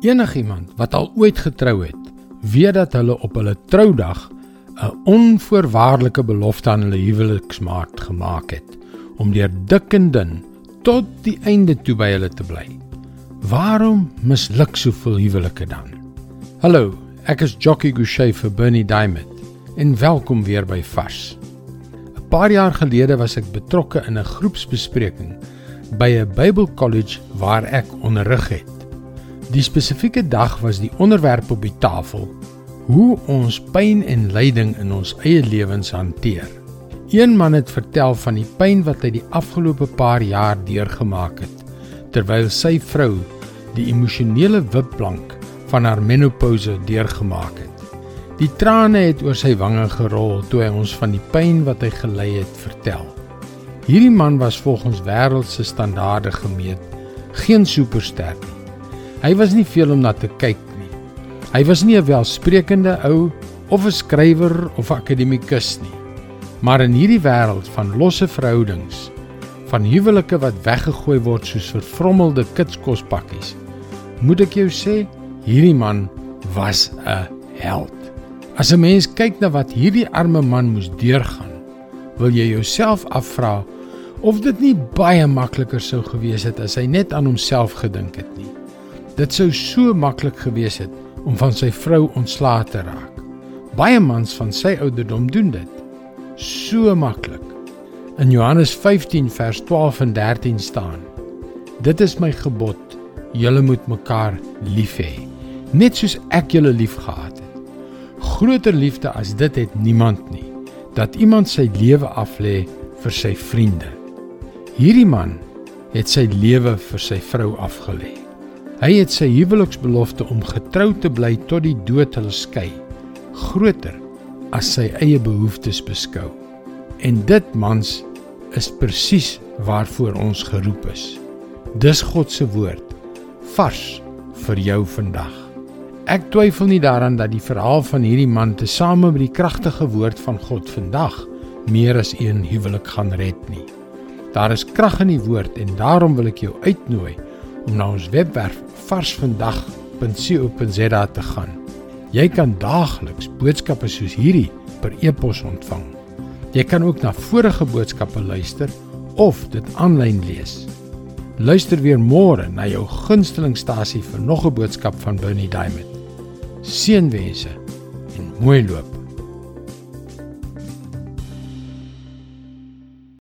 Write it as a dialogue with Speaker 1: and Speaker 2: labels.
Speaker 1: Enigiemand wat al ooit getrou het, weet dat hulle op hulle troudag 'n onvoorwaardelike belofte aan hulle huweliksmaat gemaak het om deur dik en dun tot die einde toe by hulle te bly. Waarom misluk soveel huwelike dan? Hallo, ek is Jockey Gouchee vir Bernie Diamond en welkom weer by Vars. 'n Paar jaar gelede was ek betrokke in 'n groepsbespreking by 'n Bybelkollege waar ek onderrig het. Die spesifieke dag was die onderwerp op die tafel: hoe ons pyn en lyding in ons eie lewens hanteer. Een man het vertel van die pyn wat hy die afgelope paar jaar deurgemaak het terwyl sy vrou die emosionele wipplank van haar menopouse deurgemaak het. Die trane het oor sy wange gerol toe hy ons van die pyn wat hy gely het vertel. Hierdie man was volgens wêreldse standaarde gemeet geen superster nie. Hy was nie veel om na te kyk nie. Hy was nie 'n welsprekende ou of 'n skrywer of akademikus nie. Maar in hierdie wêreld van losse verhoudings, van huwelike wat weggegooi word soos vervrommelde kitskospakkies, moet ek jou sê, hierdie man was 'n held. As 'n mens kyk na wat hierdie arme man moes deurgaan, wil jy jouself afvra of dit nie baie makliker sou gewees het as hy net aan homself gedink het nie. Dit sou so maklik gewees het om van sy vrou ontslae te raak. Baie mans van sy ouderdom doen dit. So maklik. In Johannes 15 vers 12 en 13 staan: Dit is my gebod: julle moet mekaar lief hê, net soos ek julle liefgehad het. Groter liefde as dit het niemand nie, dat iemand sy lewe aflê vir sy vriende. Hierdie man het sy lewe vir sy vrou afgelê. Hy het sy huweliksbelofte om getrou te bly tot die dood hulle skei groter as sy eie behoeftes beskou. En dit mans is presies waarvoor ons geroep is. Dis God se woord vars vir jou vandag. Ek twyfel nie daaraan dat die verhaal van hierdie man tesame met die kragtige woord van God vandag meer as een huwelik gaan red nie. Daar is krag in die woord en daarom wil ek jou uitnooi om na ons webwerf varsvandag.co.za te gaan. Jy kan daagliks boodskappe soos hierdie per e-pos ontvang. Jy kan ook na vorige boodskappe luister of dit aanlyn lees. Luister weer môre na jou gunstelingstasie vir nog 'n boodskap van Bernie Diamond. Seënwense en mooi loop.